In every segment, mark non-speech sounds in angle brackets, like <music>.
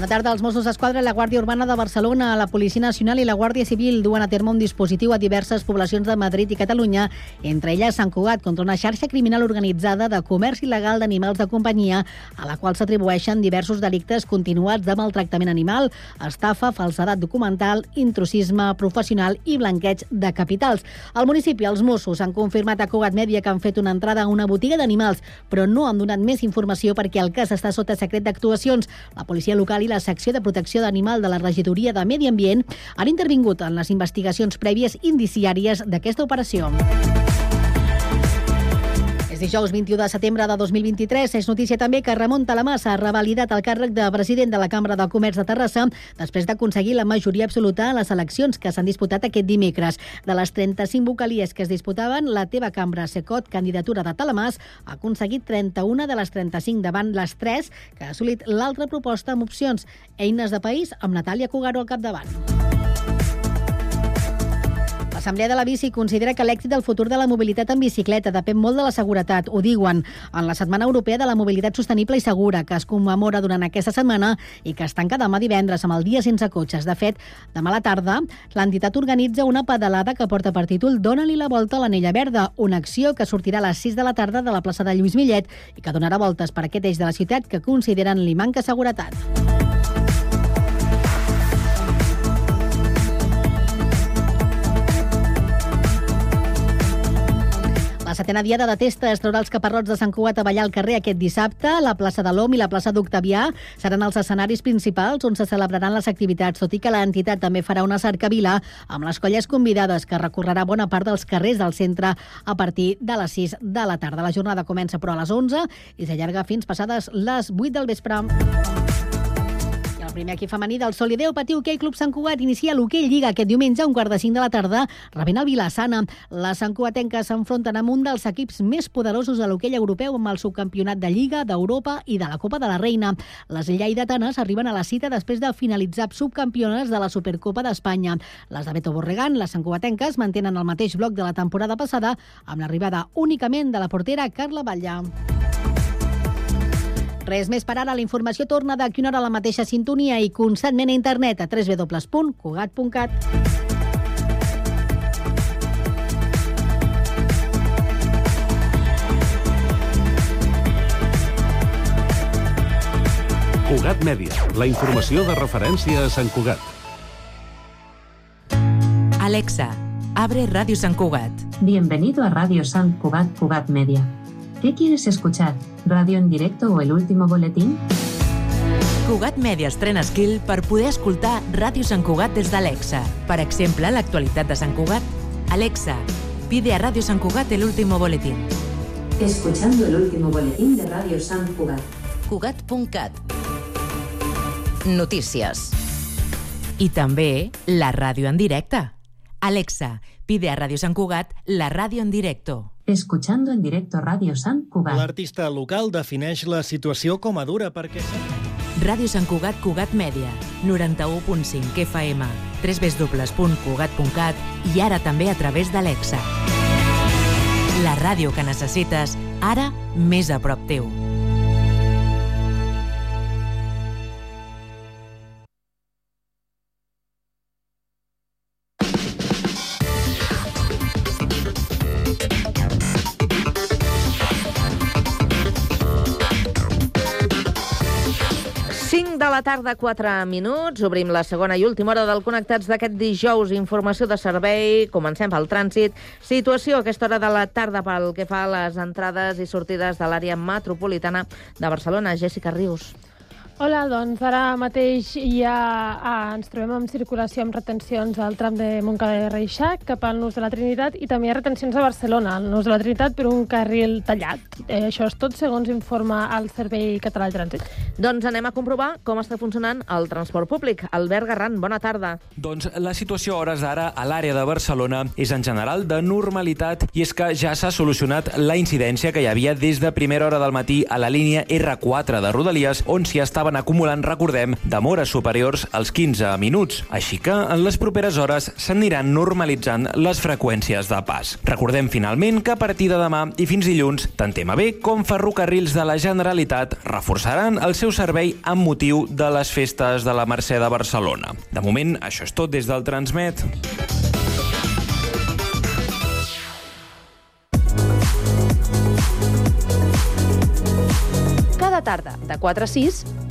Bona tarda. Els Mossos d'Esquadra, la Guàrdia Urbana de Barcelona, la Policia Nacional i la Guàrdia Civil duen a terme un dispositiu a diverses poblacions de Madrid i Catalunya, entre elles Sant Cugat, contra una xarxa criminal organitzada de comerç il·legal d'animals de companyia, a la qual s'atribueixen diversos delictes continuats de maltractament animal, estafa, falsedat documental, intrusisme professional i blanqueig de capitals. Al municipi, els Mossos han confirmat a Cugat Mèdia que han fet una entrada a una botiga d'animals, però no han donat més informació perquè el cas està sota secret d'actuacions. La policia local i la secció de protecció d'animal de la regidoria de Medi Ambient han intervingut en les investigacions prèvies indiciàries d'aquesta operació. És dijous 21 de setembre de 2023. És notícia també que Ramon Talamassa ha revalidat el càrrec de president de la Cambra de Comerç de Terrassa després d'aconseguir la majoria absoluta en les eleccions que s'han disputat aquest dimecres. De les 35 vocalies que es disputaven, la teva cambra Secot, candidatura de Talamàs, ha aconseguit 31 de les 35 davant les 3 que ha assolit l'altra proposta amb opcions Eines de País amb Natàlia Cugaro al capdavant. L'Assemblea de la Bici considera que l'èxit del futur de la mobilitat en bicicleta depèn molt de la seguretat. Ho diuen en la Setmana Europea de la Mobilitat Sostenible i Segura, que es commemora durant aquesta setmana i que es tanca demà divendres amb el dia sense cotxes. De fet, demà a la tarda, l'entitat organitza una pedalada que porta per títol Dóna-li la volta a l'Anella Verda, una acció que sortirà a les 6 de la tarda de la plaça de Lluís Millet i que donarà voltes per aquest eix de la ciutat que consideren li manca seguretat. Setena diada de testa es traurà els caparrots de Sant Cugat a ballar al carrer aquest dissabte. La plaça de l'Om i la plaça d'Octavià seran els escenaris principals on se celebraran les activitats, tot i que l'entitat també farà una cercavila amb les colles convidades que recorrerà bona part dels carrers del centre a partir de les 6 de la tarda. La jornada comença però a les 11 i s'allarga fins passades les 8 del vespre. El primer equip femení del Solideu Patí Hoquei Club Sant Cugat inicia l'Hoquei Lliga aquest diumenge a un quart de cinc de la tarda, rebent el Vilassana. Les Sant Cugatenques s'enfronten amb un dels equips més poderosos de l'hoquei europeu amb el subcampionat de Lliga, d'Europa i de la Copa de la Reina. Les lleidatanes arriben a la cita després de finalitzar subcampiones de la Supercopa d'Espanya. Les de Beto Borregan, les Sant Cugatenques, mantenen el mateix bloc de la temporada passada amb l'arribada únicament de la portera Carla Batllà. Res més per ara. La informació torna d'aquí una hora a la mateixa sintonia i constantment a internet a www.cugat.cat. Cugat Mèdia, la informació de referència a Sant Cugat. Alexa, abre Radio San Cugat. Bienvenido a Radio San Cugat Cugat Media. ¿Qué quieres escuchar? ¿Radio en directo o el último boletín? Cugat Media estrena skill per poder escoltar Ràdio Sant Cugat des d'Alexa. Per exemple, l'actualitat de Sant Cugat. Alexa, pide a Radio San Cugat el último boletín. Escuchando el último boletín de Radio San Cugat. Cugat.cat Notícies. I també la ràdio en directe. Alexa, pide a Radio Sant Cugat la ràdio en directo. Escuchando en directo Radio San Cugat. L'artista local defineix la situació com a dura perquè... Ràdio Sant Cugat Cugat Mèdia, 91.5 FM, www.cugat.cat i ara també a través d'Alexa. La ràdio que necessites, ara més a prop teu. La tarda, 4 minuts. Obrim la segona i última hora del Connectats d'aquest dijous. Informació de servei. Comencem pel trànsit. Situació a aquesta hora de la tarda pel que fa a les entrades i sortides de l'àrea metropolitana de Barcelona. Jessica Rius. Hola, doncs ara mateix ja ah, ens trobem en circulació amb retencions al tram de Montcada de Reixac cap al Nus de la Trinitat i també hi ha retencions a Barcelona, al Nus de la Trinitat per un carril tallat. Eh, això és tot segons informa el Servei Català de Trànsit. Doncs anem a comprovar com està funcionant el transport públic. Albert Garran, bona tarda. Doncs la situació a hores d'ara a l'àrea de Barcelona és en general de normalitat i és que ja s'ha solucionat la incidència que hi havia des de primera hora del matí a la línia R4 de Rodalies on s'hi estaven estaven acumulant, recordem, demores superiors als 15 minuts. Així que en les properes hores s'aniran normalitzant les freqüències de pas. Recordem finalment que a partir de demà i fins dilluns, tant TMB com Ferrocarrils de la Generalitat reforçaran el seu servei amb motiu de les festes de la Mercè de Barcelona. De moment, això és tot des del Transmet. Cada tarda, de 4 a 6,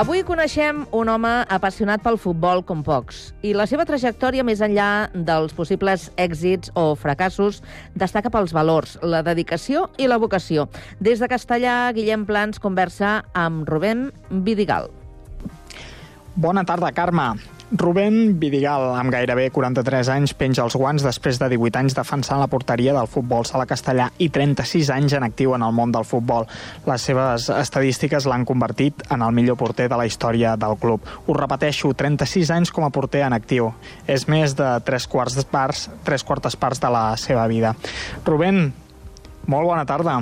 Avui coneixem un home apassionat pel futbol com pocs i la seva trajectòria més enllà dels possibles èxits o fracassos destaca pels valors, la dedicació i la vocació. Des de Castellà, Guillem Plans conversa amb Rubén Vidigal. Bona tarda, Carme. Rubén Vidigal, amb gairebé 43 anys, penja els guants després de 18 anys defensant la porteria del futbol sala castellà i 36 anys en actiu en el món del futbol. Les seves estadístiques l'han convertit en el millor porter de la història del club. Ho repeteixo, 36 anys com a porter en actiu. És més de 3 quarts de parts, 3 quartes parts de la seva vida. Rubén, molt bona tarda.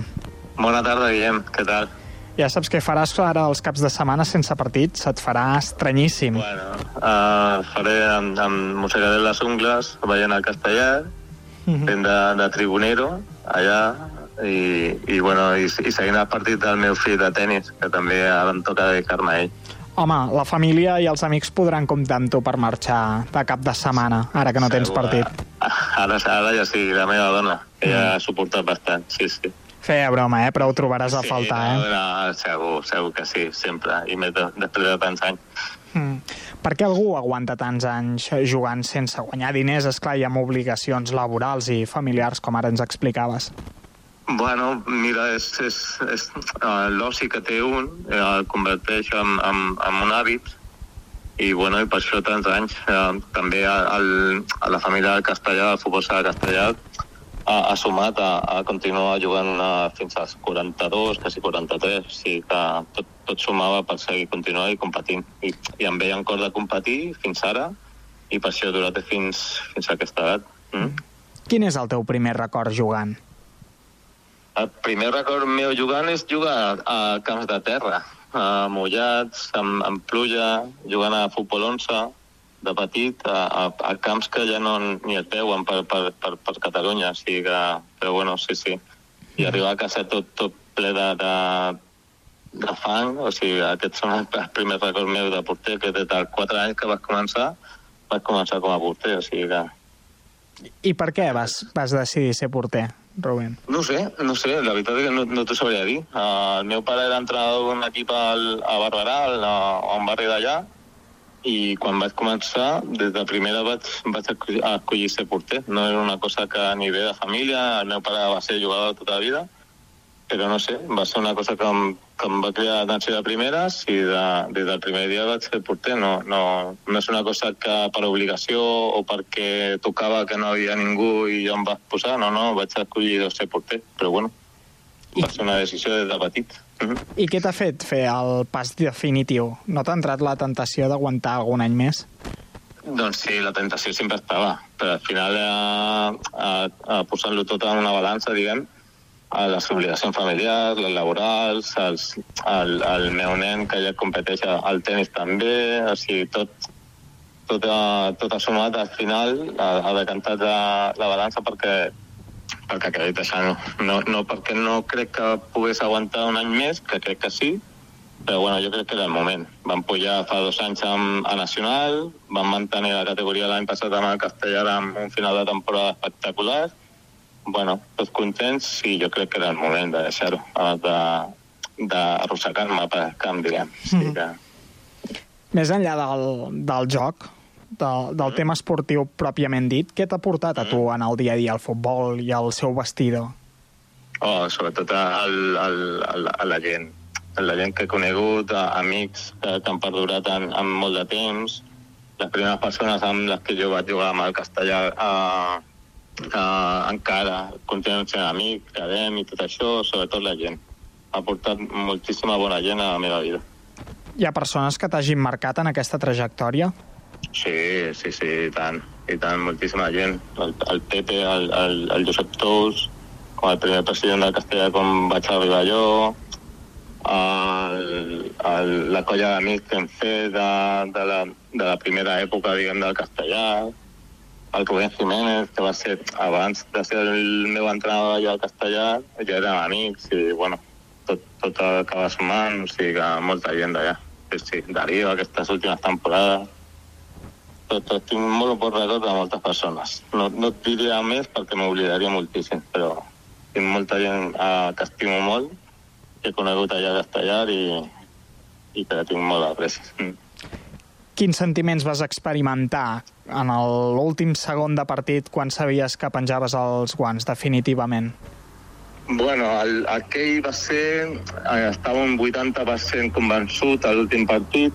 Bona tarda, Guillem. Què tal? Ja saps què faràs ara els caps de setmana sense partit? Se't farà estranyíssim. Bueno, uh, faré amb, amb mossegaré les ungles, veient el castellà, uh -huh. fent de, de tribunero allà, i, i, bueno, i, i seguint el partit del meu fill de tennis, que també ara em toca dedicar-me a ell. Home, la família i els amics podran comptar amb tu per marxar de cap de setmana, ara que no tens Segur, partit. <laughs> Ara, ara ja sí, la meva dona, ella ha suportat bastant, sí, sí. Feia broma, eh? Però ho trobaràs a faltar, no, eh? no, segur, segur que sí, sempre, i més de, després de tants anys. Mm. Per què algú aguanta tants anys jugant sense guanyar diners, esclar, i amb obligacions laborals i familiars, com ara ens explicaves? Bueno, mira, és, és, és uh, l'oci que té un, el converteix en, en, en un hàbit, i, bueno, i per això tants anys. Eh, també el, a la família del castellà, del futbol sala castellà, ha, ha sumat a, a continuar jugant a, fins als 42, quasi 43, o sigui que tot, tot sumava per seguir continuant i competint. I, i em veia en cor de competir fins ara, i per això he durat fins, fins a aquesta edat. Mm? Quin és el teu primer record jugant? El primer record meu jugant és jugar a, a camps de terra, a mullats, amb, amb pluja, jugant a futbol 11, de petit, a, a, a camps que ja no ni et veuen per, per, per, per Catalunya, o sigui que... Però bueno, sí, sí. I arribar a casa tot, tot ple de, de, de fang, o sigui, aquests són els primers records meus de porter, que des dels 4 anys que vaig començar, vaig començar com a porter, o sigui que... I per què vas, vas decidir ser porter, Rubén? No sé, no sé, la veritat és que no, no t'ho sabria dir. Uh, el meu pare era entrenador d'un equip al, a Barberà, al, a un barri d'allà, i quan vaig començar, des de primera vaig, vaig escollir, escollir ser porter. No era una cosa que ni ve de família, el meu pare va ser jugador tota la vida, però no sé, va ser una cosa que em, que em va crear atenció de primeres i de, des del primer dia vaig ser porter. No, no, no és una cosa que per obligació o perquè tocava que no havia ningú i jo em vaig posar, no, no, vaig escollir de ser porter, però bueno, va ser una decisió des de petit. I què t'ha fet fer el pas definitiu? No t'ha entrat la tentació d'aguantar algun any més? Doncs sí, la tentació sempre estava, però al final, eh, eh, eh, posant-lo tot en una balança, diguem, a les obligacions familiars, les laborals, els, el, el meu nen que ja competeix al tennis també, o sigui, tot, tot, ha, tot ha sumat al final, ha, ha decantat la, la balança perquè perquè acabés deixant-ho. No, no perquè no crec que pogués aguantar un any més, que crec que sí, però bueno, jo crec que era el moment. Vam pujar fa dos anys amb, a Nacional, vam mantenir la categoria l'any passat amb el Castellà amb un final de temporada espectacular. Bueno, tots contents i jo crec que era el moment de deixar-ho, de, d'arrossegar-me pel camp, diguem. O sigui que... Més enllà del, del joc, del, del tema esportiu pròpiament dit, què t'ha portat a tu en el dia a dia el futbol i el seu vestidor? Oh, sobretot el, el, el, a la gent. la gent que he conegut, a, amics que, que han perdurat en, en molt de temps, les primeres persones amb les que jo vaig jugar amb el castellà a, a, encara continuen sent amics, quedem i tot això, sobretot la gent. Ha portat moltíssima bona gent a la meva vida. Hi ha persones que t'hagin marcat en aquesta trajectòria? Sí, sí, sí, i tant. I tant, moltíssima gent. El, el Pepe, el, el, el Josep Tous, com el primer president del Castellà com vaig arribar jo, el, el, la colla d'amics que hem fet de, de, la, de la primera època, diguem, del castellà, el Rubén Jiménez, que va ser, abans de ser el meu entrenador allà al castellà, ja érem amics i, bueno, tot, tot acaba sumant, o sigui que molta gent d'allà. Sí, sí, Darío, aquestes últimes temporades, tot, tinc molt bon record de moltes persones. No, no et diria més perquè m'oblidaria moltíssim, però tinc molta gent uh, que estimo molt, que he conegut allà a Castellar i, i que la tinc molt après. Mm. Quins sentiments vas experimentar en l'últim segon de partit quan sabies que penjaves els guants, definitivament? Bueno, el, aquell va ser... eh, Estava un 80% convençut a l'últim partit,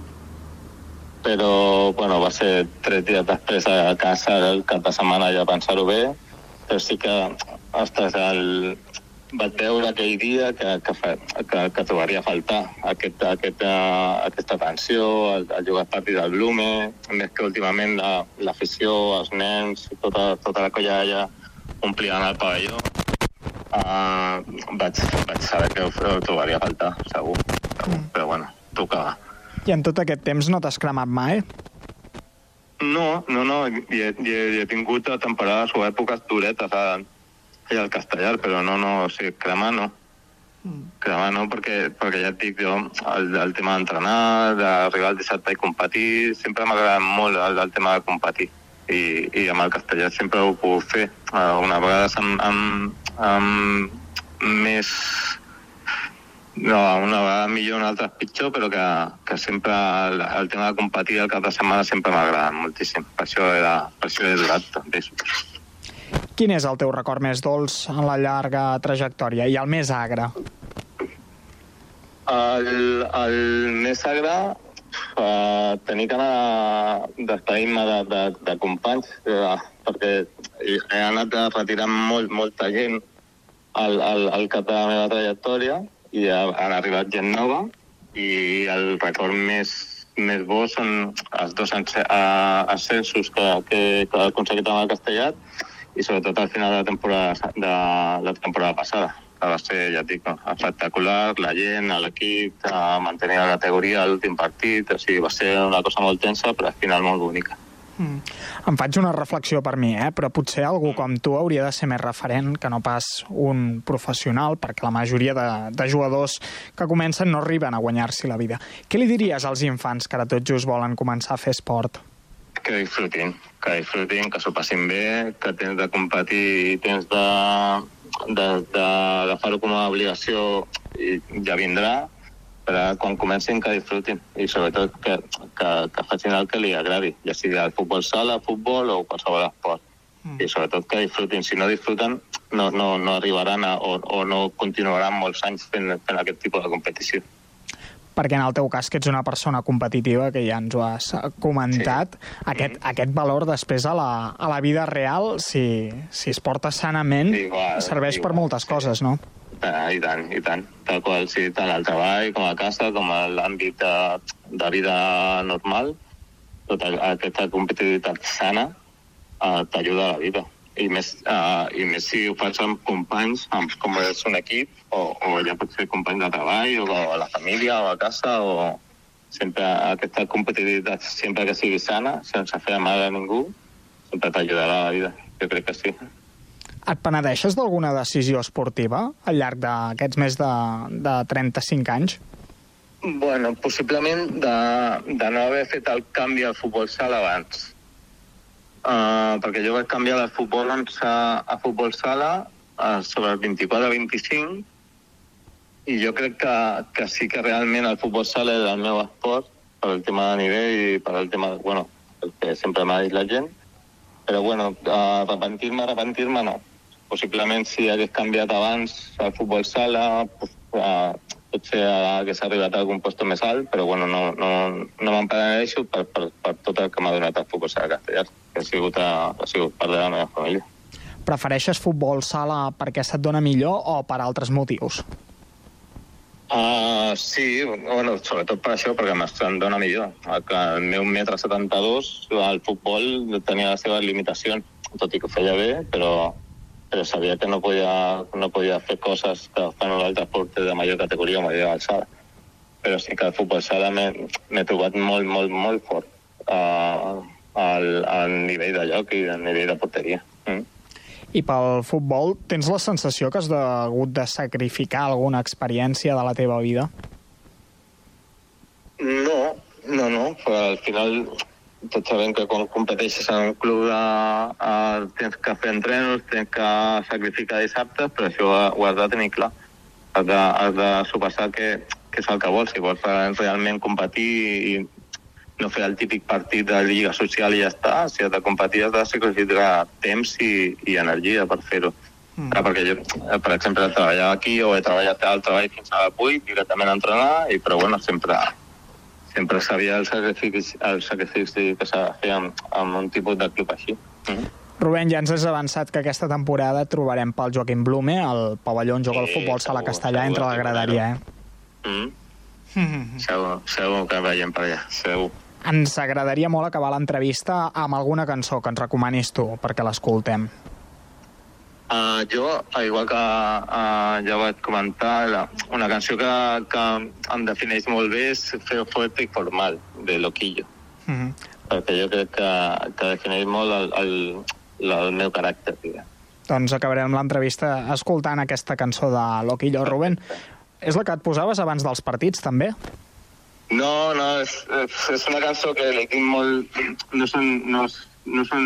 però bueno, va ser tres dies després a casa, el cap de setmana ja pensar-ho bé, però sí que, ostres, el, vaig veure aquell dia que, que, fa, que, que trobaria a faltar aquest, aquest, aquesta atenció, el, el jugar partit del Blume, més que últimament la- l'afició, els nens, tota, tota la colla allà omplien el pavelló. Uh, vaig, vaig saber que ho, ho trobaria a faltar, segur. segur. Però bueno, tocava. I en tot aquest temps no t'has cremat mai? No, no, no, i he, i he, he tingut temporades o èpoques duretes a, al Castellar, però no, no, o sigui, cremar no. Cremar no, perquè, perquè ja et dic jo, el, el tema d'entrenar, d'arribar al dissabte i competir, sempre m'ha agradat molt el, el tema de competir. I, I amb el castellà sempre ho puc fer. Uh, una vegada amb, amb, amb més no, una vegada millor, una altra pitjor, però que, que sempre el, el tema de competir al cap de setmana sempre m'ha agradat moltíssim. Per això, era, per això he durat també. Quin és el teu record més dolç en la llarga trajectòria i el més agre? El, el més agre, uh, tenir que anar despedir-me de, de, de companys, uh, perquè he anat retirant molt, molta gent al, al, al cap de la meva trajectòria i ha, han arribat gent nova i el record més, més bo són els dos ascensos que, que, que he aconseguit amb el Castellat i sobretot al final de la temporada, de la temporada passada que va ser, ja et dic, espectacular, la gent, l'equip, mantenir la categoria a l'últim partit, o sigui, va ser una cosa molt tensa, però al final molt bonica. Mm. Em faig una reflexió per mi, eh? però potser algú com tu hauria de ser més referent que no pas un professional, perquè la majoria de, de jugadors que comencen no arriben a guanyar-s'hi la vida. Què li diries als infants que ara tot just volen començar a fer esport? Que disfrutin, que disfrutin, que s'ho passin bé, que tens de competir i tens de d'agafar-ho com una obligació i ja vindrà, però quan comencin que disfrutin i sobretot que, que, que facin el que li agradi, ja sigui el futbol sala, futbol o qualsevol esport. Mm. I sobretot que disfrutin. Si no disfruten, no, no, no arribaran a, o, o no continuaran molts anys fent, fent aquest tipus de competició. Perquè en el teu cas, que ets una persona competitiva, que ja ens ho has comentat, sí. aquest, aquest valor després a la, a la vida real, si, si es porta sanament, Igual, serveix per igual, moltes coses, no? Ah, I tant, i tant. Tal qual, sí, tant al treball com a casa, com a l'àmbit de, de vida normal, tota aquesta competitivitat sana uh, t'ajuda a la vida. I més, uh, I més si ho fas amb companys, amb, com és un equip, o, o ja pot ser company de treball, o a la família, o a casa, o sempre aquesta competitivitat, sempre que sigui sana, sense fer mal a ningú, sempre t'ajudarà a la vida. Jo crec que sí. Et penedeixes d'alguna decisió esportiva al llarg d'aquests més de, de 35 anys? Bueno, possiblement de, de no haver fet el canvi al futbol sala abans. Uh, perquè jo vaig canviar de futbol a, a futbol sala uh, sobre el 24-25 i jo crec que, que sí que realment el futbol sala és el meu esport per el tema de nivell i per el tema, bueno, el que sempre m'ha dit la gent. Però bueno, uh, arrepentir-me, arrepentir-me no. Possiblement si hagués canviat abans al futbol sala, pues, uh, potser hagués arribat a algun lloc més alt, però bueno, no, no, no me'n penedeixo per, per, per tot el que m'ha donat el futbol sala castellà, que ha sigut, a, ha sigut part de la meva família. Prefereixes futbol sala perquè se't dona millor o per altres motius? Uh, sí, bueno, sobretot per això, perquè em dona millor. Que el meu metre 72, el futbol tenia les seves limitacions, tot i que ho feia bé, però, però sabia que no podia, no podia fer coses que un altre esport de major categoria o major alçada. Però sí que el futbol sala m'he trobat molt, molt, molt fort uh, al, al nivell de lloc i al nivell de porteria. Mm. I pel futbol, tens la sensació que has hagut de sacrificar alguna experiència de la teva vida? No, no, no. Però al final tots sabem que quan competeixes en un club de, uh, tens que fer entrenos, tens que sacrificar dissabtes, però això ho has de tenir clar. Has de, has de suposar que, que és el que vols. Si vols realment competir i no fer el típic partit de Lliga Social i ja està. Si has de competir has de sacrificar temps i, i energia per fer-ho. Mm. perquè jo, eh, per exemple, treballava aquí o he treballat al treball fins a 8, directament a entrenar, i, però bueno, sempre, sempre sabia el sacrifici, el sacrifici que s'ha de fer amb, amb un tipus de club així. Mm. Rubén, ja ens has avançat que aquesta temporada trobarem pel Joaquim Blume, el pavelló on juga sí, el futbol sala castellà, entre la graderia, eh? Mm. Mm -hmm. segur, segur que veiem per allà, segur. Ens agradaria molt acabar l'entrevista amb alguna cançó que ens recomanis tu perquè l'escoltem. Uh, jo, igual que uh, ja vaig comentar, la, una canció que, que em defineix molt bé és Feo Fuerte i Formal, de Loquillo. Uh mhm. -huh. Perquè jo crec que, que defineix molt el, el, el meu caràcter, diguem. Doncs acabarem l'entrevista escoltant aquesta cançó de Loquillo. Rubén, és la que et posaves abans dels partits, també? No, no, és, és una cançó que li tinc molt... No són, no, no, són,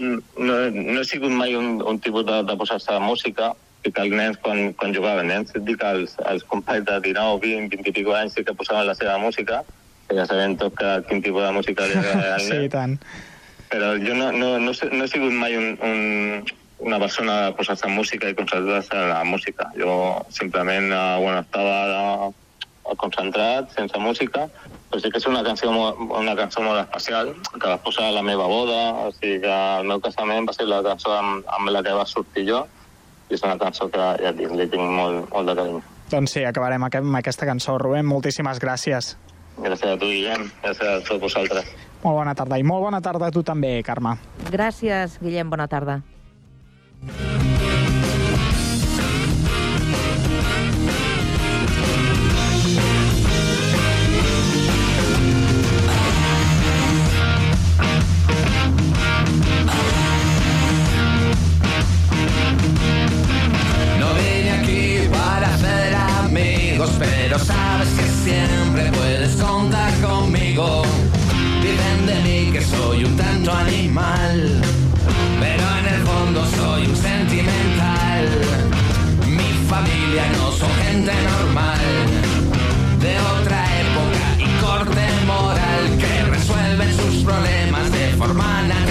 no, no he sigut mai un, un tipus de, de posar-se de música, i que els nens, quan, quan jugaven, nens, et dic als, als companys de 19, 20, 20 i pico anys sí que posaven la seva música, que ja sabem tot que, quin tipus de música li agrada al <laughs> nen. sí, tant. Però jo no, no, no, no he sigut mai un, un, una persona de posar-se música i concentrar-se en la música. Jo simplement, eh, bueno, estava concentrat, sense música, però sí que és una cançó, molt, una cançó molt especial, que va posar a la meva boda, o sigui que el meu casament va ser la cançó amb, amb la que va sortir jo, i és una cançó que ja dic, li tinc molt, molt de carinyo. Doncs sí, acabarem amb aquesta cançó. Rubén, moltíssimes gràcies. Gràcies a tu, Guillem. Gràcies a tots vosaltres. Molt bona tarda. I molt bona tarda a tu també, Carme. Gràcies, Guillem. Bona tarda. Pero sabes que siempre puedes contar conmigo. Dicen de mí que soy un tanto animal, pero en el fondo soy un sentimental. Mi familia no son gente normal, de otra época y corte moral, que resuelven sus problemas de forma natural.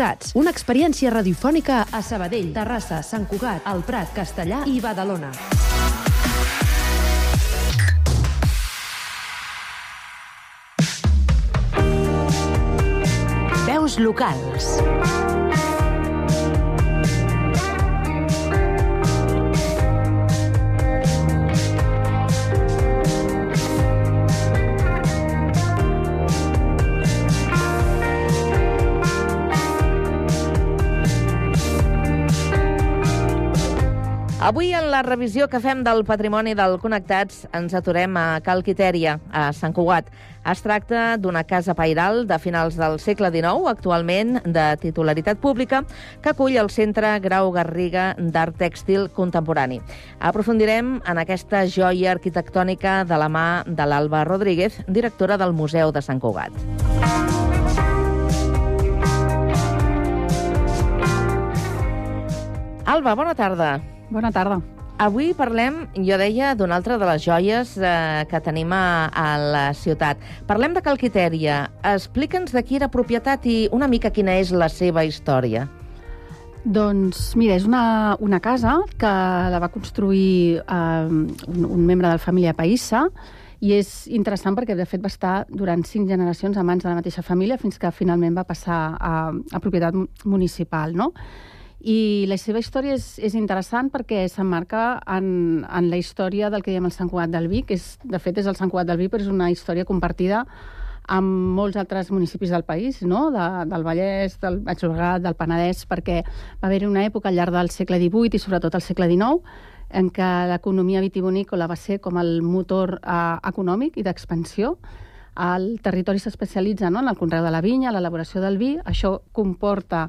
Connectats, una experiència radiofònica a Sabadell, Terrassa, Sant Cugat, El Prat, Castellà i Badalona. Veus locals. Avui, en la revisió que fem del patrimoni del Connectats, ens aturem a Cal Quitèria, a Sant Cugat. Es tracta d'una casa pairal de finals del segle XIX, actualment de titularitat pública, que acull el Centre Grau Garriga d'Art Tèxtil Contemporani. Aprofundirem en aquesta joia arquitectònica de la mà de l'Alba Rodríguez, directora del Museu de Sant Cugat. Alba, bona tarda. Bona tarda. Avui parlem, jo deia, d'una altra de les joies eh, que tenim a, a la ciutat. Parlem de Calquitèria. Explica'ns de qui era propietat i una mica quina és la seva història. Doncs mira, és una, una casa que la va construir eh, un, un membre de la família Païssa i és interessant perquè, de fet, va estar durant cinc generacions a mans de la mateixa família fins que finalment va passar a, a propietat municipal, no? I la seva història és, és interessant perquè s'emmarca en, en la història del que diem el Sant Cugat del Vi, que és, de fet és el Sant Cugat del Vi, però és una història compartida amb molts altres municipis del país, no? de, del Vallès, del Baix del Penedès, perquè va haver-hi una època al llarg del segle XVIII i sobretot al segle XIX en què l'economia vitivinícola va ser com el motor eh, econòmic i d'expansió. El territori s'especialitza no? en el conreu de la vinya, l'elaboració del vi. Això comporta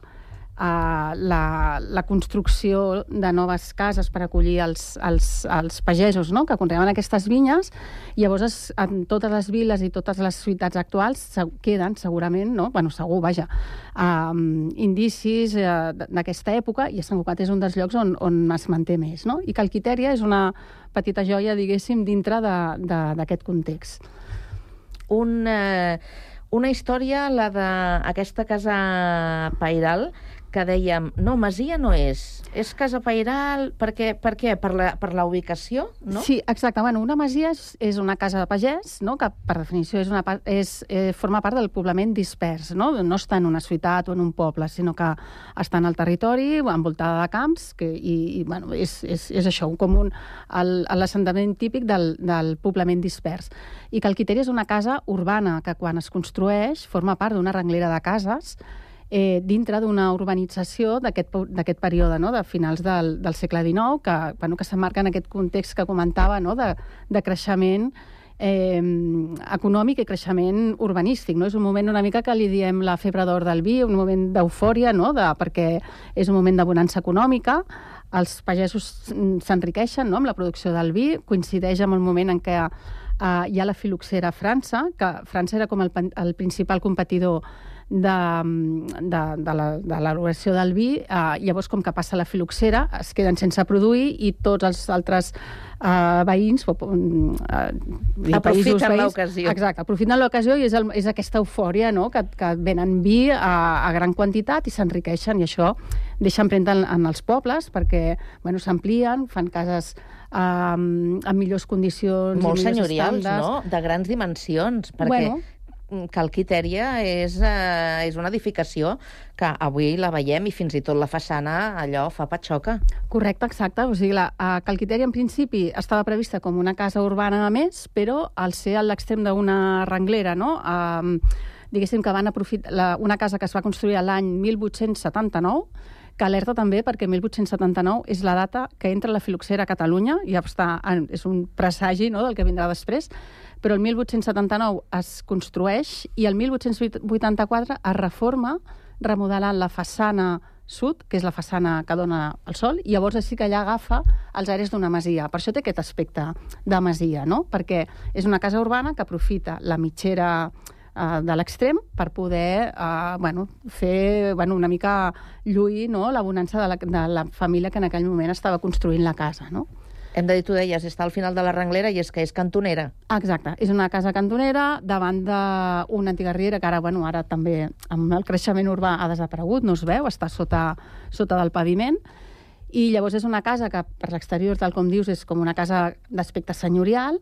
uh, la, la construcció de noves cases per acollir els, els, els pagesos no? que conreaven aquestes vinyes. Llavors, es, en totes les viles i totes les ciutats actuals se, queden segurament, no? bueno, segur, vaja, um, indicis uh, d'aquesta època i Sant Cugat és un dels llocs on, on es manté més. No? I Calquitèria és una petita joia, diguéssim, dintre d'aquest context. Un... Eh una història, la d'aquesta casa pairal, que dèiem, no, Masia no és, és casa pairal, per què? Per, què? per, la, per la ubicació, no? Sí, exacte. Bueno, una masia és, és una casa de pagès, no? que per definició és una, és, eh, forma part del poblament dispers, no? no està en una ciutat o en un poble, sinó que està en el territori, envoltada de camps, que, i, i bueno, és, és, és això, un, l'assentament típic del, del poblament dispers. I que el Quiteri és una casa urbana que quan es construeix forma part d'una renglera de cases eh, dintre d'una urbanització d'aquest període, no? de finals del, del segle XIX, que, bueno, que s'emmarca en aquest context que comentava no? de, de creixement eh, econòmic i creixement urbanístic. No? És un moment una mica que li diem la febre d'or del vi, un moment d'eufòria, no? de, perquè és un moment de bonança econòmica, els pagesos s'enriqueixen no? amb la producció del vi, coincideix amb el moment en què eh, hi ha la filoxera a França, que França era com el, el principal competidor de, de, de l'elaboració del vi, eh, llavors com que passa la filoxera es queden sense produir i tots els altres eh, veïns o, eh, aprofiten l'ocasió. Exacte, aprofiten l'ocasió i és, el, és aquesta eufòria no? que, que venen vi a, a gran quantitat i s'enriqueixen i això deixa empremta en, en els pobles perquè bueno, s'amplien, fan cases eh, amb millors condicions molt senyorials, no? De grans dimensions, perquè bueno, Calquitèria és, eh, és una edificació que avui la veiem i fins i tot la façana allò fa patxoca. Correcte, exacte. O sigui, la a Calquitèria en principi estava prevista com una casa urbana a més, però al ser a l'extrem d'una renglera, no? Eh, diguéssim que van aprofitar la, una casa que es va construir l'any 1879 que alerta també perquè 1879 és la data que entra la filoxera a Catalunya, i ja està, és un presagi no, del que vindrà després, però el 1879 es construeix i el 1884 es reforma remodelant la façana sud, que és la façana que dona el sol, i llavors així que allà agafa els aires d'una masia. Per això té aquest aspecte de masia, no? perquè és una casa urbana que aprofita la mitgera eh, de l'extrem per poder eh, bueno, fer bueno, una mica lluir no? la bonança de la, de la família que en aquell moment estava construint la casa. No? Hem de dir, tu deies, està al final de la Renglera i és que és cantonera. Exacte, és una casa cantonera davant d'una antiga riera que ara, bueno, ara també amb el creixement urbà ha desaparegut, no es veu, està sota, sota del paviment, i llavors és una casa que per l'exterior, tal com dius, és com una casa d'aspecte senyorial,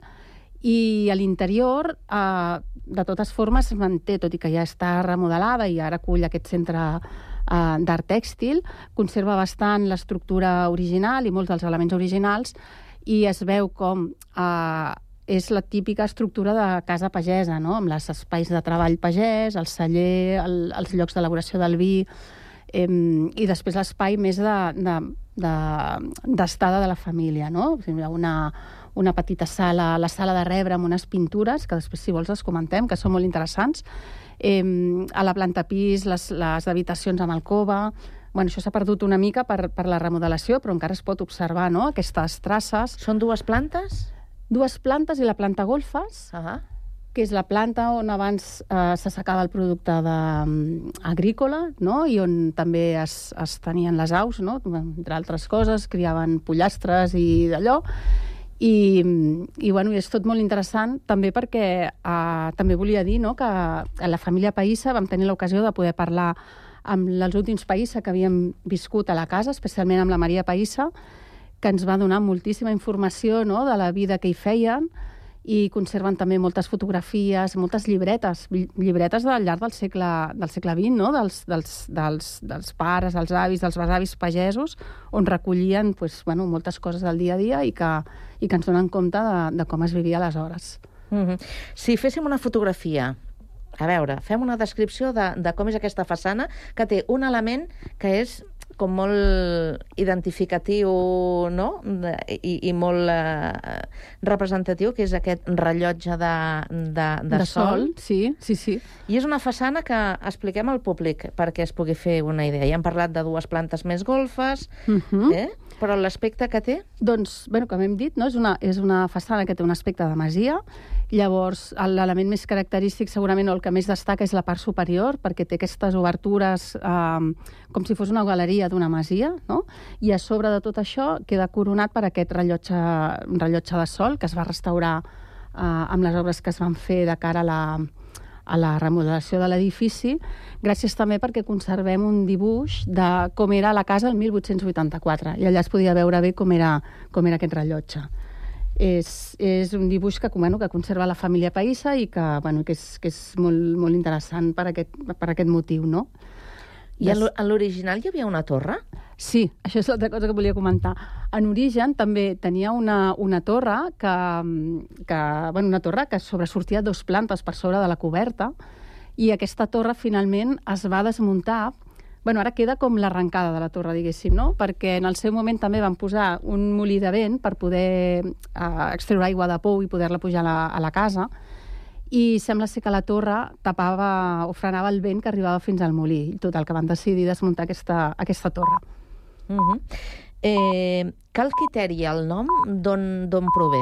i a l'interior, eh, de totes formes, es manté, tot i que ja està remodelada i ara acull aquest centre eh, d'art tèxtil, conserva bastant l'estructura original i molts dels elements originals i es veu com eh, és la típica estructura de casa pagesa, no? amb els espais de treball pagès, el celler, el, els llocs d'elaboració del vi, eh, i després l'espai més d'estada de, de, de la família, no? Una, una petita sala, la sala de rebre amb unes pintures, que després, si vols, les comentem, que són molt interessants. Eh, a la planta pis, les, les habitacions amb alcova... Bueno, això s'ha perdut una mica per, per la remodelació, però encara es pot observar, no?, aquestes traces. Són dues plantes? Dues plantes i la planta golfes, uh -huh. que és la planta on abans eh, s'assecava el producte de, um, agrícola, no?, i on també es, es tenien les aus, no?, entre altres coses, criaven pollastres i d'allò, i, i, bueno, és tot molt interessant també perquè eh, també volia dir no, que a la família Païssa vam tenir l'ocasió de poder parlar amb els últims Païssa que havíem viscut a la casa, especialment amb la Maria Païssa, que ens va donar moltíssima informació no, de la vida que hi feien, i conserven també moltes fotografies, moltes llibretes, llibretes del llarg del segle, del segle XX, no? dels, dels, dels, dels pares, dels avis, dels besavis pagesos, on recollien pues, bueno, moltes coses del dia a dia i que, i que ens donen compte de, de com es vivia aleshores. Mm -hmm. Si féssim una fotografia a veure, fem una descripció de, de com és aquesta façana, que té un element que és com molt identificatiu no? I, i molt eh, representatiu, que és aquest rellotge de, de, de, de sol. sol. Sí, sí, sí. I és una façana que expliquem al públic perquè es pugui fer una idea. Ja hem parlat de dues plantes més golfes, uh Mhm. -huh. eh? però l'aspecte que té? Doncs, bueno, com hem dit, no? és, una, és una façana que té un aspecte de masia, Llavors, l'element més característic, segurament, o el que més destaca, és la part superior, perquè té aquestes obertures eh, com si fos una galeria d'una masia, no? I a sobre de tot això queda coronat per aquest rellotge, rellotge de sol que es va restaurar eh, amb les obres que es van fer de cara a la, a la remodelació de l'edifici, gràcies també perquè conservem un dibuix de com era la casa el 1884, i allà es podia veure bé com era, com era aquest rellotge. És, és un dibuix que, bueno, que conserva la família Païssa i que, bueno, que és, que és molt, molt interessant per aquest, per aquest motiu, no? I en l'original hi havia una torre? Sí, això és l'altra cosa que volia comentar. En origen també tenia una, una torre que, que, bueno, una torre que sobresortia dos plantes per sobre de la coberta i aquesta torre finalment es va desmuntar Bueno, ara queda com l'arrencada de la torre, diguéssim, no? Perquè en el seu moment també van posar un molí de vent per poder eh, extreure aigua de pou i poder-la pujar a la, a la casa i sembla ser que la torre tapava o frenava el vent que arribava fins al molí. I total, que van decidir desmuntar aquesta, aquesta torre. Uh -huh. eh, cal criteri el nom d'on prové?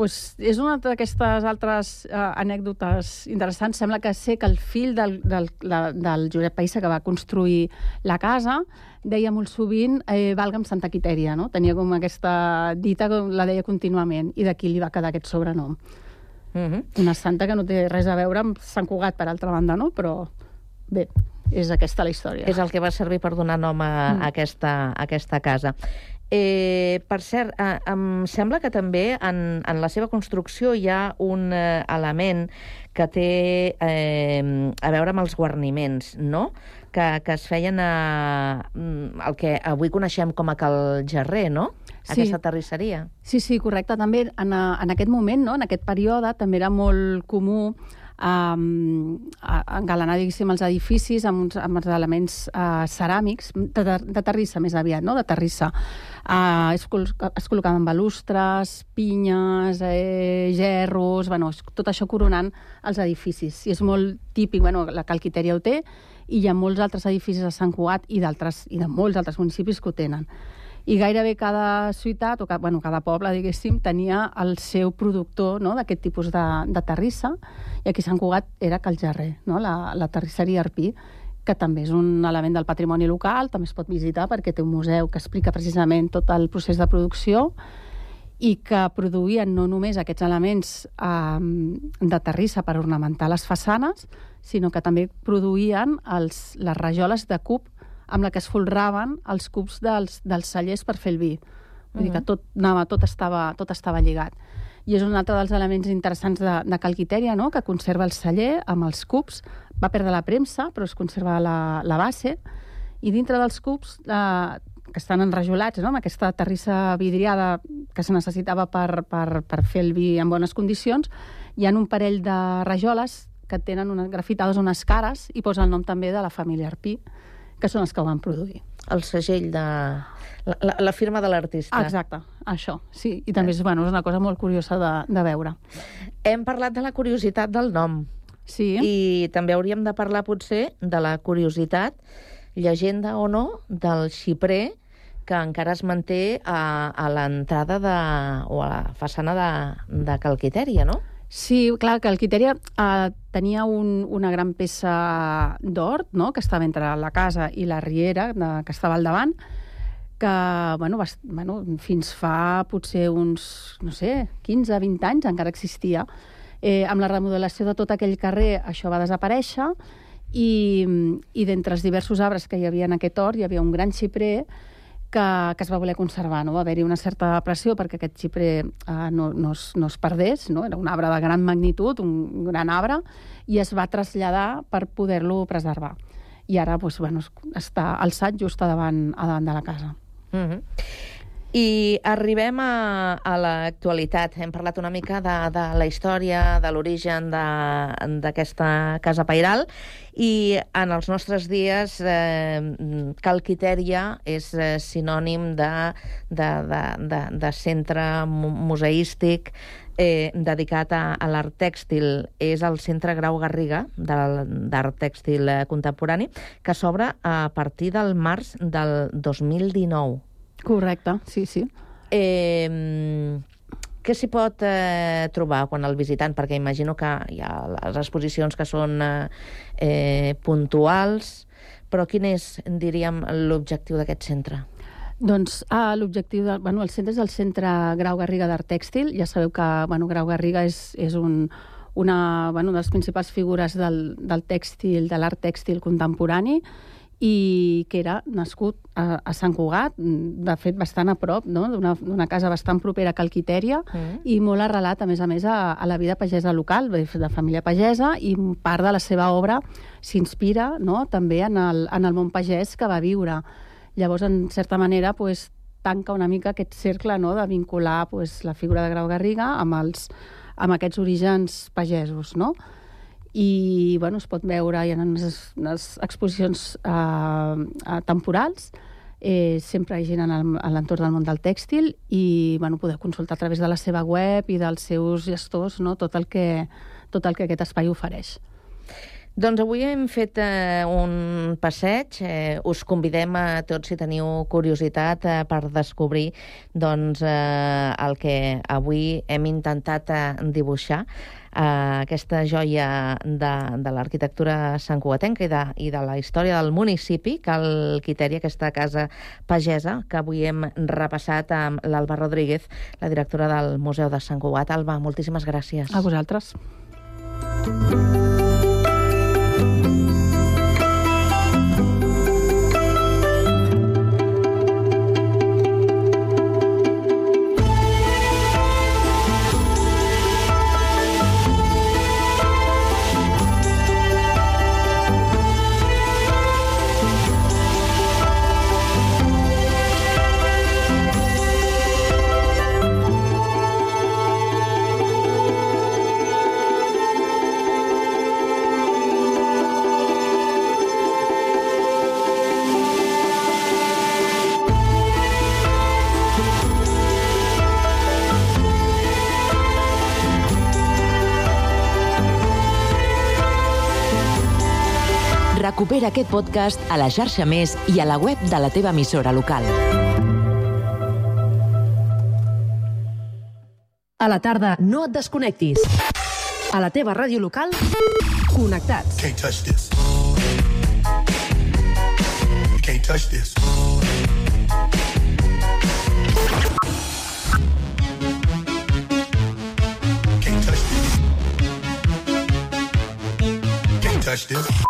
pues és una d'aquestes altres uh, anècdotes interessants. Sembla que sé que el fill del, del, del Josep Païssa, que va construir la casa, deia molt sovint eh, valga'm Santa Quitèria, no? Tenia com aquesta dita la deia contínuament, i d'aquí li va quedar aquest sobrenom. Uh -huh. Una santa que no té res a veure amb Sant Cugat, per altra banda, no? Però bé, és aquesta la història. És el que va servir per donar nom a, mm. a, aquesta, a aquesta casa. Eh, per cert, eh, em sembla que també en, en la seva construcció hi ha un eh, element que té eh, a veure amb els guarniments, no?, que, que es feien a el que avui coneixem com a Cal Gerrer, no?, Sí. aquesta terrisseria. Sí, sí, correcte. També en, a, en aquest moment, no? en aquest període, també era molt comú um, engalanar, diguéssim, els edificis amb, uns, amb els elements uh, ceràmics, de, de, de terrissa més aviat, no? de terrissa. Uh, es, col es col·locaven balustres, pinyes, eh, gerros, bueno, tot això coronant els edificis. I és molt típic, bueno, la Calquiteria ho té, i hi ha molts altres edificis a Sant Cugat i, i de molts altres municipis que ho tenen i gairebé cada ciutat, o cada, bueno, cada poble, diguéssim, tenia el seu productor no?, d'aquest tipus de, de terrissa, i aquí Sant Cugat era Calgerrer, no? la, la terrisseria Arpí, que també és un element del patrimoni local, també es pot visitar perquè té un museu que explica precisament tot el procés de producció, i que produïen no només aquests elements eh, de terrissa per ornamentar les façanes, sinó que també produïen els, les rajoles de cub amb la que es folraven els cubs dels, dels cellers per fer el vi. Vull uh -huh. dir que tot, anava, tot, estava, tot estava lligat. I és un altre dels elements interessants de, de Calquitèria, no? que conserva el celler amb els cubs. Va perdre la premsa, però es conserva la, la base. I dintre dels cubs eh, que estan enrajolats, no? amb aquesta terrissa vidriada que se necessitava per, per, per fer el vi en bones condicions, hi ha un parell de rajoles que tenen unes grafitades unes cares i posa el nom també de la família Arpí, que són els que ho van produir. El segell de... La, la, la firma de l'artista. Exacte, això, sí. I també és, bueno, és una cosa molt curiosa de, de veure. Hem parlat de la curiositat del nom. Sí. I també hauríem de parlar, potser, de la curiositat, llegenda o no, del xiprer que encara es manté a, a l'entrada de, o a la façana de, de Calquitèria, no? Sí, clar, que el Quiteria eh, tenia un, una gran peça d'hort, no?, que estava entre la casa i la riera, de, que estava al davant, que, bueno, va, bueno, fins fa potser uns, no sé, 15-20 anys encara existia. Eh, amb la remodelació de tot aquell carrer això va desaparèixer i, i d'entre els diversos arbres que hi havia en aquest hort hi havia un gran xiprer que, que es va voler conservar. No? Va haver-hi una certa pressió perquè aquest xiprer eh, no, no, es, no es perdés, no? era un arbre de gran magnitud, un gran arbre, i es va traslladar per poder-lo preservar. I ara doncs, bueno, està alçat just a davant, a davant de la casa. Mm -hmm. I arribem a, a l'actualitat. Hem parlat una mica de, de la història, de l'origen d'aquesta casa pairal, i en els nostres dies eh, Calquitèria és eh, sinònim de, de, de, de, de centre museístic eh, dedicat a, a l'art tèxtil. És el Centre Grau Garriga d'Art Tèxtil eh, Contemporani, que s'obre a partir del març del 2019. Correcte, sí, sí. Eh, què s'hi pot eh, trobar quan el visitant? Perquè imagino que hi ha les exposicions que són eh, eh, puntuals, però quin és, diríem, l'objectiu d'aquest centre? Doncs ah, l'objectiu, de, bueno, el centre és el Centre Grau Garriga d'Art Tèxtil. Ja sabeu que bueno, Grau Garriga és, és un, una, bueno, una de les principals figures del, del tèxtil, de l'art tèxtil contemporani, i que era nascut a, a Sant Cugat, de fet bastant a prop, no? d'una casa bastant propera a Calquitèria, mm. i molt arrelat, a més a més, a, a la vida pagesa local, de família pagesa, i part de la seva obra s'inspira no? també en el, en el món pagès que va viure. Llavors, en certa manera, pues, tanca una mica aquest cercle no? de vincular pues, la figura de Grau Garriga amb, els, amb aquests orígens pagesos, no? I bueno, es pot veure, hi ha unes, unes exposicions eh, eh, temporals, eh, sempre hi ha gent a l'entorn del món del tèxtil i bueno, poder consultar a través de la seva web i dels seus gestors no? tot, el que, tot el que aquest espai ofereix. Doncs avui hem fet eh, un passeig. Eh, us convidem a tots, si teniu curiositat, eh, per descobrir doncs, eh, el que avui hem intentat eh, dibuixar eh, aquesta joia de, de l'arquitectura santcugatenca i de, i de la història del municipi, Cal Quitèria, aquesta casa pagesa, que avui hem repassat amb l'Alba Rodríguez, la directora del Museu de Sant Cugat. Alba, moltíssimes gràcies. A vosaltres. Recupera aquest podcast a la xarxa Més i a la web de la teva emissora local. A la tarda no et desconnectis. A la teva ràdio local, connectats. Can't touch this. Can't touch this. Can't touch this. Can't touch this.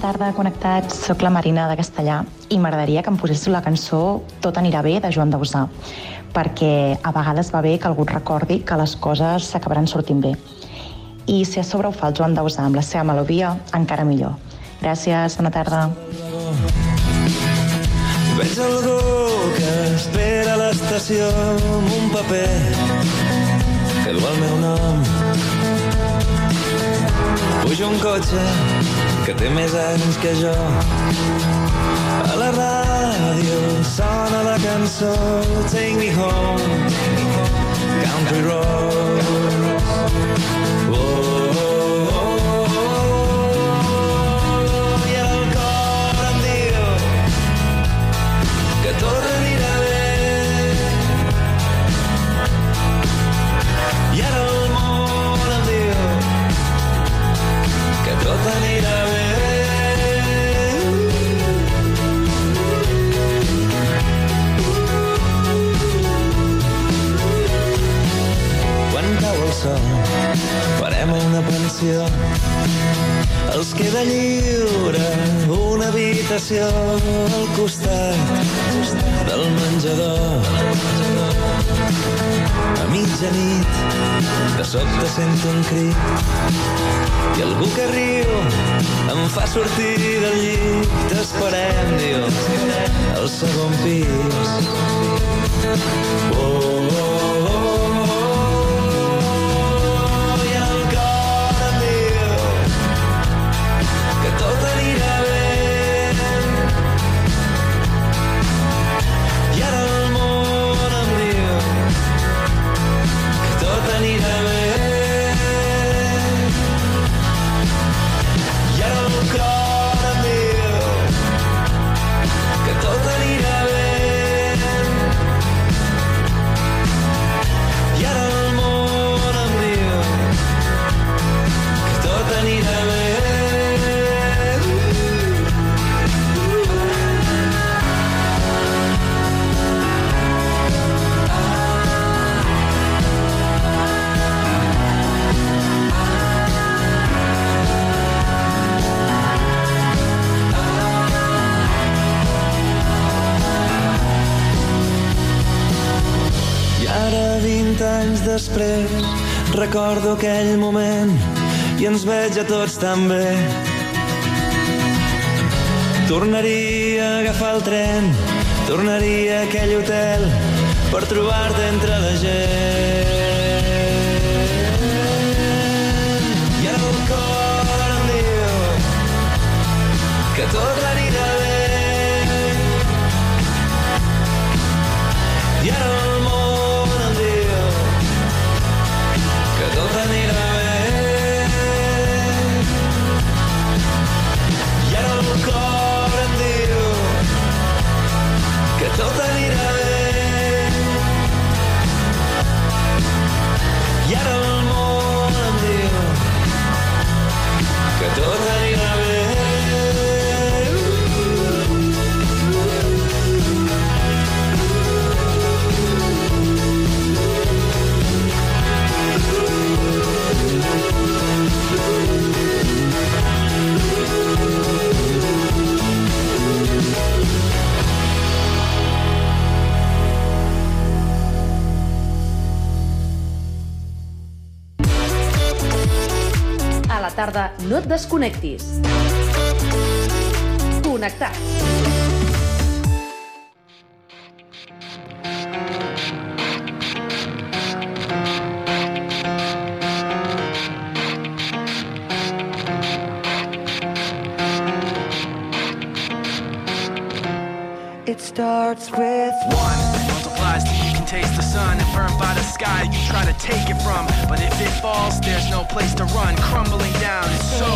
Tarda, connectats. Soc la Marina de Castellà i m'agradaria que em poséssiu la cançó Tot anirà bé de Joan Dausà perquè a vegades va bé que algú recordi que les coses s'acabaran sortint bé. I si a sobre ho fa el Joan Dausà amb la seva melodia, encara millor. Gràcies, bona tarda. Veig algú que espera a l'estació amb un paper que du el meu nom. Puja un cotxe que té més anys que jo. A la ràdio sona la cançó Take me home, Country Road. Oh, una pensió. Els queda lliure una habitació al costat del menjador. A mitjanit, de sobte sento un crit i algú que riu em fa sortir del llit. T'esperem, diu, al segon pis. Oh, oh, oh, recordo aquell moment i ens veig a tots tan bé. Tornaria a agafar el tren, tornaria a aquell hotel per trobar-te entre la gent. I ara el cor em diu que tot tarda no et desconnectis. Connectats. starts with taste the sun. And burned by the sky, you try to take it from. But if it falls, there's no place to run. Crumbling down, it's so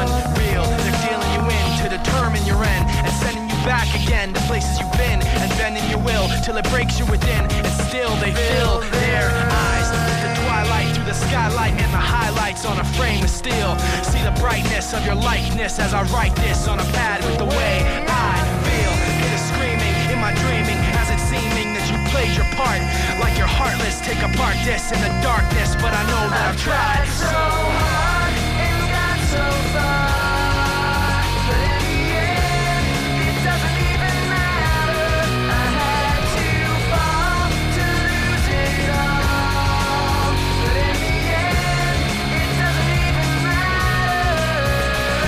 unreal. They're dealing you in to determine your end. And sending you back again to places you've been. And bending your will till it breaks you within. And still they fill their eyes with the twilight through the skylight and the highlights on a frame of steel. See the brightness of your likeness as I write this on a pad with the way I feel. Hear the screaming in my dreaming as it's seeming played your part. Like you're heartless, take apart this in the darkness. But I know that I've tried so hard and got so far. But in the end, it doesn't even matter. I had to fall to lose it all. But in the end, it doesn't even matter.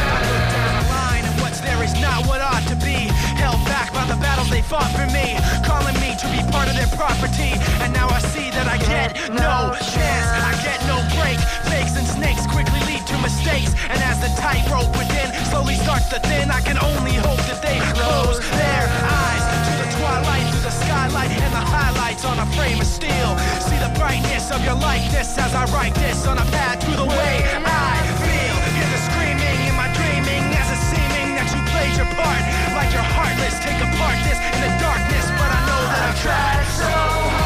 I look down the line and what's there is not what ought to be. Held back by the battles they fought for me, calling me part of their property. And now I see that I get no chance, I get no break. Fakes and snakes quickly lead to mistakes. And as the tightrope within slowly starts to thin, I can only hope that they close their eyes to the twilight, through the skylight, and the highlights on a frame of steel. See the brightness of your likeness as I write this on a pad through the way I feel. Hear the screaming in my dreaming as it's seeming that you played your part. Like you're heartless, take apart this in the darkness. Tried so hard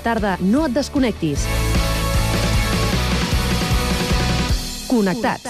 tarda, no et desconnectis. Connectats.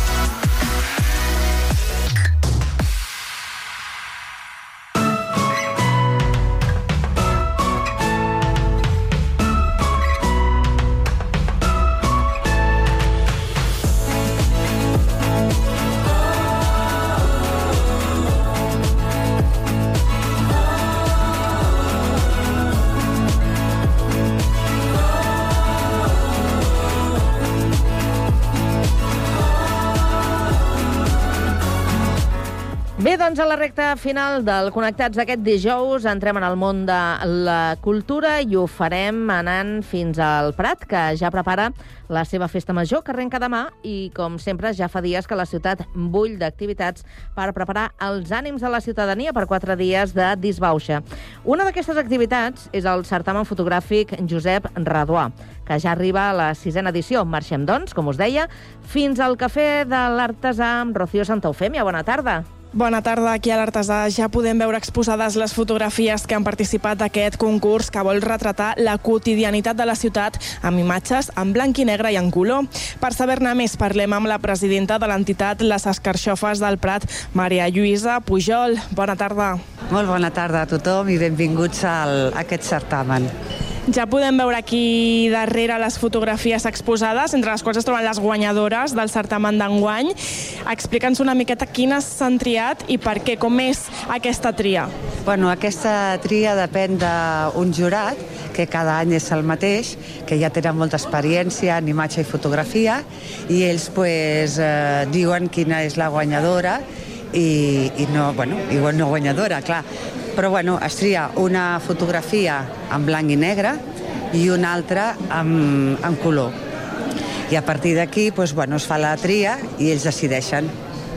Doncs a la recta final del Connectats d'aquest dijous entrem en el món de la cultura i ho farem anant fins al Prat, que ja prepara la seva festa major, que arrenca demà, i com sempre ja fa dies que la ciutat bull d'activitats per preparar els ànims de la ciutadania per quatre dies de disbauxa. Una d'aquestes activitats és el certamen fotogràfic Josep Raduà, que ja arriba a la sisena edició. Marxem, doncs, com us deia, fins al Cafè de l'Artesà amb Rocío Santa Eufèmia. Bona tarda. Bona tarda. Aquí a l'Artesà ja podem veure exposades les fotografies que han participat d'aquest concurs que vol retratar la quotidianitat de la ciutat amb imatges en blanc i negre i en color. Per saber-ne més, parlem amb la presidenta de l'entitat Les Escarxofes del Prat, Maria Lluïsa Pujol. Bona tarda. Molt bona tarda a tothom i benvinguts a aquest certamen. Ja podem veure aquí darrere les fotografies exposades, entre les quals es troben les guanyadores del certamen d'enguany. Explica'ns una miqueta quines s'han triat i per què, com és aquesta tria. Bueno, aquesta tria depèn d'un jurat, que cada any és el mateix, que ja tenen molta experiència en imatge i fotografia, i ells pues, eh, diuen quina és la guanyadora i, i no, bueno, igual no guanyadora, clar, però bueno, es tria una fotografia en blanc i negre i una altra en, en color. I a partir d'aquí doncs, bueno, es fa la tria i ells decideixen.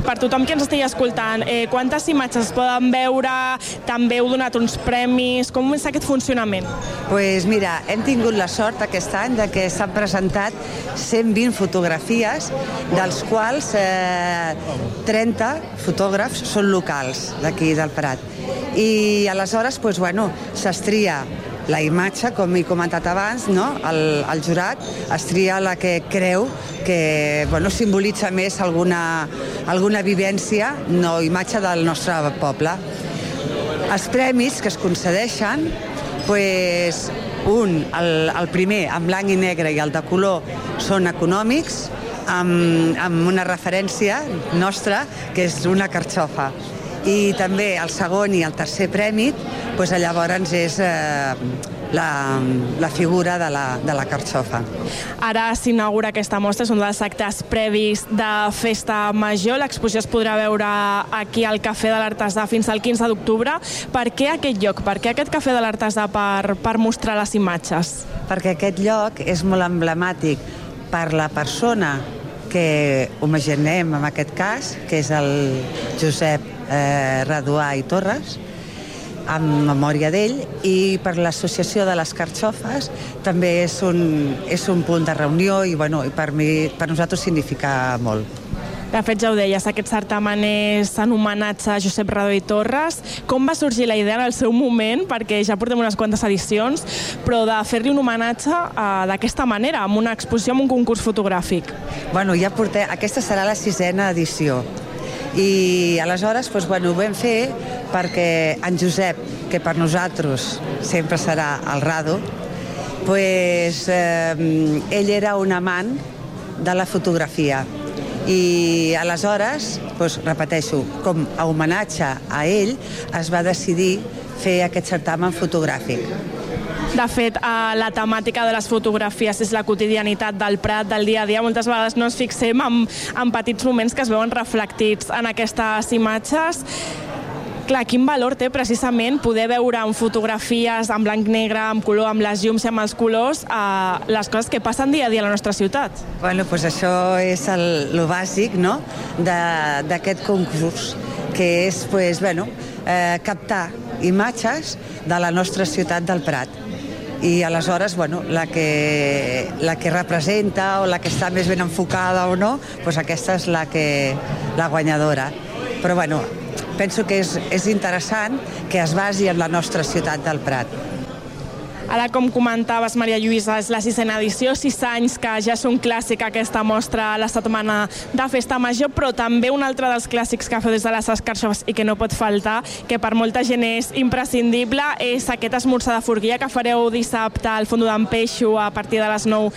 Per tothom que ens estigui escoltant, eh, quantes imatges es poden veure? També heu donat uns premis? Com és aquest funcionament? pues mira, hem tingut la sort aquest any de que s'han presentat 120 fotografies, dels quals eh, 30 fotògrafs són locals d'aquí del Prat. I aleshores, pues, bueno, s'estria la imatge, com he comentat abans, no? el, el jurat es tria la que creu que bueno, simbolitza més alguna, alguna vivència, no imatge del nostre poble. Els premis que es concedeixen, pues, un, el, el primer, en blanc i negre i el de color, són econòmics, amb, amb una referència nostra, que és una carxofa. I també el segon i el tercer premi, pues, llavors és eh, la, la figura de la, de la carxofa. Ara s'inaugura aquesta mostra, és un dels actes previs de Festa Major. L'exposició es podrà veure aquí al Cafè de l'Artesà fins al 15 d'octubre. Per què aquest lloc? Per què aquest Cafè de l'Artesà per, per mostrar les imatges? Perquè aquest lloc és molt emblemàtic per la persona que imaginem en aquest cas, que és el Josep eh, Raduà i Torres, en memòria d'ell, i per l'associació de les carxofes també és un, és un punt de reunió i, bueno, i per, mi, per nosaltres significa molt. De fet, ja ho deies, aquest certamen és en homenatge a Josep Radó i Torres. Com va sorgir la idea en el seu moment? Perquè ja portem unes quantes edicions, però de fer-li un homenatge eh, d'aquesta manera, amb una exposició, amb un concurs fotogràfic. Bueno, ja portem... Aquesta serà la sisena edició. I aleshores, doncs, bueno, ho vam fer perquè en Josep, que per nosaltres sempre serà el Rado, pues, eh, ell era un amant de la fotografia. I aleshores, doncs, repeteixo, com a homenatge a ell, es va decidir fer aquest certamen fotogràfic. De fet, eh, la temàtica de les fotografies és la quotidianitat del Prat, del dia a dia. Moltes vegades no ens fixem en, en petits moments que es veuen reflectits en aquestes imatges. Clar, quin valor té precisament poder veure en fotografies en blanc negre, amb color, amb les llums i amb els colors, eh, les coses que passen dia a dia a la nostra ciutat. Bueno, pues això és el, lo bàsic no? d'aquest concurs, que és pues, bueno, eh, captar imatges de la nostra ciutat del Prat. I aleshores, bueno, la que, la que representa o la que està més ben enfocada o no, pues aquesta és la, que, la guanyadora. Però bueno, penso que és, és interessant que es basi en la nostra ciutat del Prat. Ara, com comentaves, Maria Lluïsa, és la sisena edició, sis anys que ja és un clàssic aquesta mostra a la setmana de Festa Major, però també un altre dels clàssics que feu des de les escarxofes i que no pot faltar, que per molta gent és imprescindible, és aquest esmorzar de forquilla que fareu dissabte al Fondo d'en Peixo a partir de les 9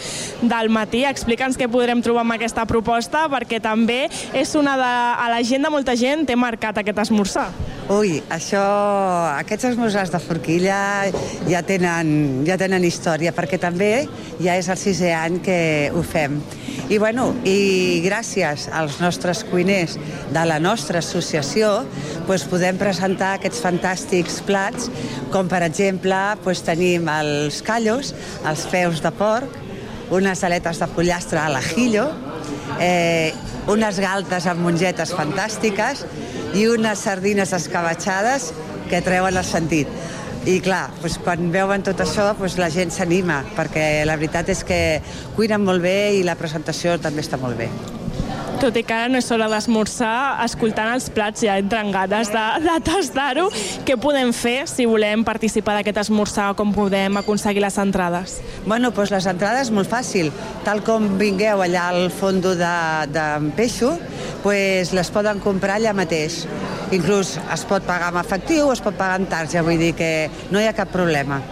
del matí. Explica'ns què podrem trobar amb aquesta proposta, perquè també és una de... a l'agenda molta gent té marcat aquest esmorzar. Ui, això, aquests esmorzars de forquilla ja tenen, ja tenen història, perquè també ja és el sisè any que ho fem. I, bueno, i gràcies als nostres cuiners de la nostra associació doncs podem presentar aquests fantàstics plats, com per exemple doncs tenim els callos, els peus de porc, unes aletes de pollastre a l'ajillo, eh, unes galtes amb mongetes fantàstiques i unes sardines escabatxades que treuen el sentit. I clar, doncs quan veuen tot això, doncs la gent s'anima, perquè la veritat és que cuinen molt bé i la presentació també està molt bé. Tot i que ara no és hora d'esmorzar, escoltant els plats ja entren ganes de, de tastar-ho. Què podem fer si volem participar d'aquest esmorzar o com podem aconseguir les entrades? Bueno, doncs les entrades molt fàcil. Tal com vingueu allà al fondo de, de Peixo, doncs les poden comprar allà mateix. Inclús es pot pagar amb efectiu es pot pagar amb tarja, vull dir que no hi ha cap problema.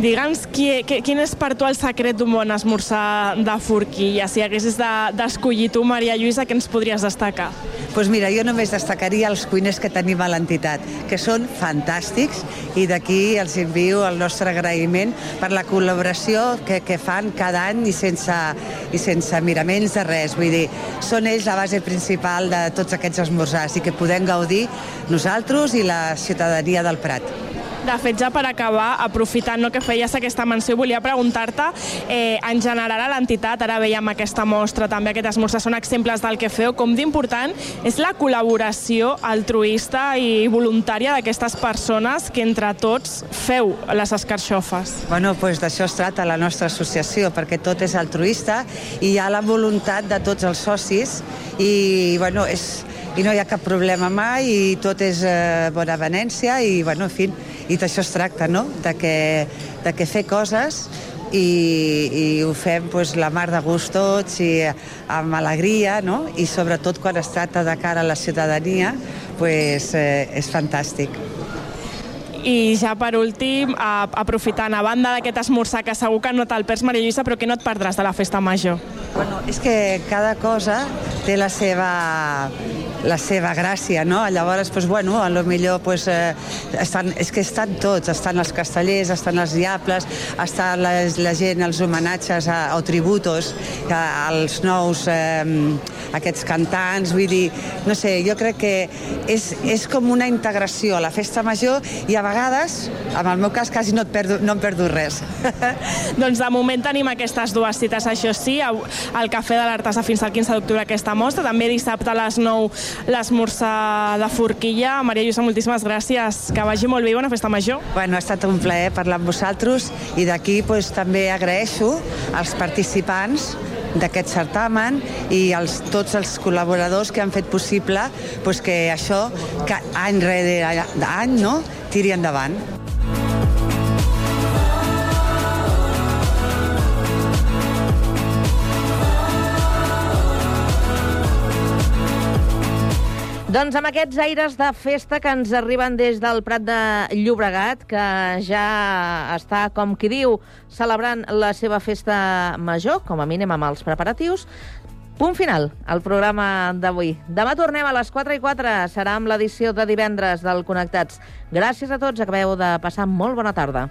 Digue'ns qui, qui, quin és per tu el secret d'un bon esmorzar de forquilla? Si haguessis de- d'escollir de, tu, Maria Lluïsa, què ens podries destacar? Doncs pues mira, jo només destacaria els cuiners que tenim a l'entitat, que són fantàstics i d'aquí els envio el nostre agraïment per la col·laboració que, que fan cada any i sense, i sense miraments de res. Vull dir, són ells la base principal de tots aquests esmorzars i que podem gaudir nosaltres i la ciutadania del Prat. De fet, ja per acabar, aprofitant no, que feies aquesta menció, volia preguntar-te, eh, en general a l'entitat, ara veiem aquesta mostra, també aquest esmorzar, són exemples del que feu, com d'important és la col·laboració altruista i voluntària d'aquestes persones que entre tots feu les escarxofes. Bueno, doncs d'això es tracta la nostra associació, perquè tot és altruista i hi ha la voluntat de tots els socis i, bueno, és, i no hi ha cap problema mai i tot és eh, bona venència i, bueno, en fi, i d'això es tracta, no? De que, de que fer coses i, i ho fem pues, la mar de gust tots i amb alegria, no? I sobretot quan es tracta de cara a la ciutadania, pues, eh, és fantàstic. I ja per últim, a, aprofitant, a banda d'aquest esmorzar que segur que no te'l perds, Maria Lluïsa, però que no et perdràs de la festa major? Bueno, és que cada cosa té la seva, la seva gràcia, no? Llavors, pues, bueno, a lo millor pues, eh, estan, és que estan tots, estan els castellers, estan els diables, estan les, la gent, els homenatges a, o tributos a, als nous eh, aquests cantants, vull dir, no sé, jo crec que és, és com una integració a la festa major i a vegades, en el meu cas, quasi no, et perdo, no em perdo res. <laughs> doncs de moment tenim aquestes dues cites, això sí, al Cafè de l'Artesà fins al 15 d'octubre aquesta mostra, també dissabte a les 9 l'esmorzar de forquilla. Maria Lluïsa, moltíssimes gràcies, que vagi molt bé i bona festa major. Bueno, ha estat un plaer parlar amb vosaltres i d'aquí pues, també agraeixo als participants d'aquest certamen i als, tots els col·laboradors que han fet possible pues, que això, que any rere any, no, tiri endavant. Doncs amb aquests aires de festa que ens arriben des del Prat de Llobregat, que ja està, com qui diu, celebrant la seva festa major, com a mínim amb els preparatius, Punt final al programa d'avui. Demà tornem a les 4 i 4. Serà amb l'edició de divendres del Connectats. Gràcies a tots. Acabeu de passar molt bona tarda.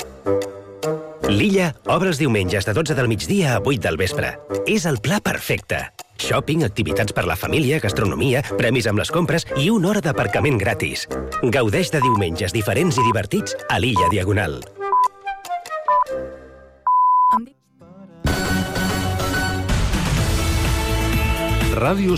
L'Illa obre els diumenges de 12 del migdia a 8 del vespre. És el pla perfecte. Shopping, activitats per la família, gastronomia, premis amb les compres i una hora d'aparcament gratis. Gaudeix de diumenges diferents i divertits a l'Illa Diagonal. Ràdio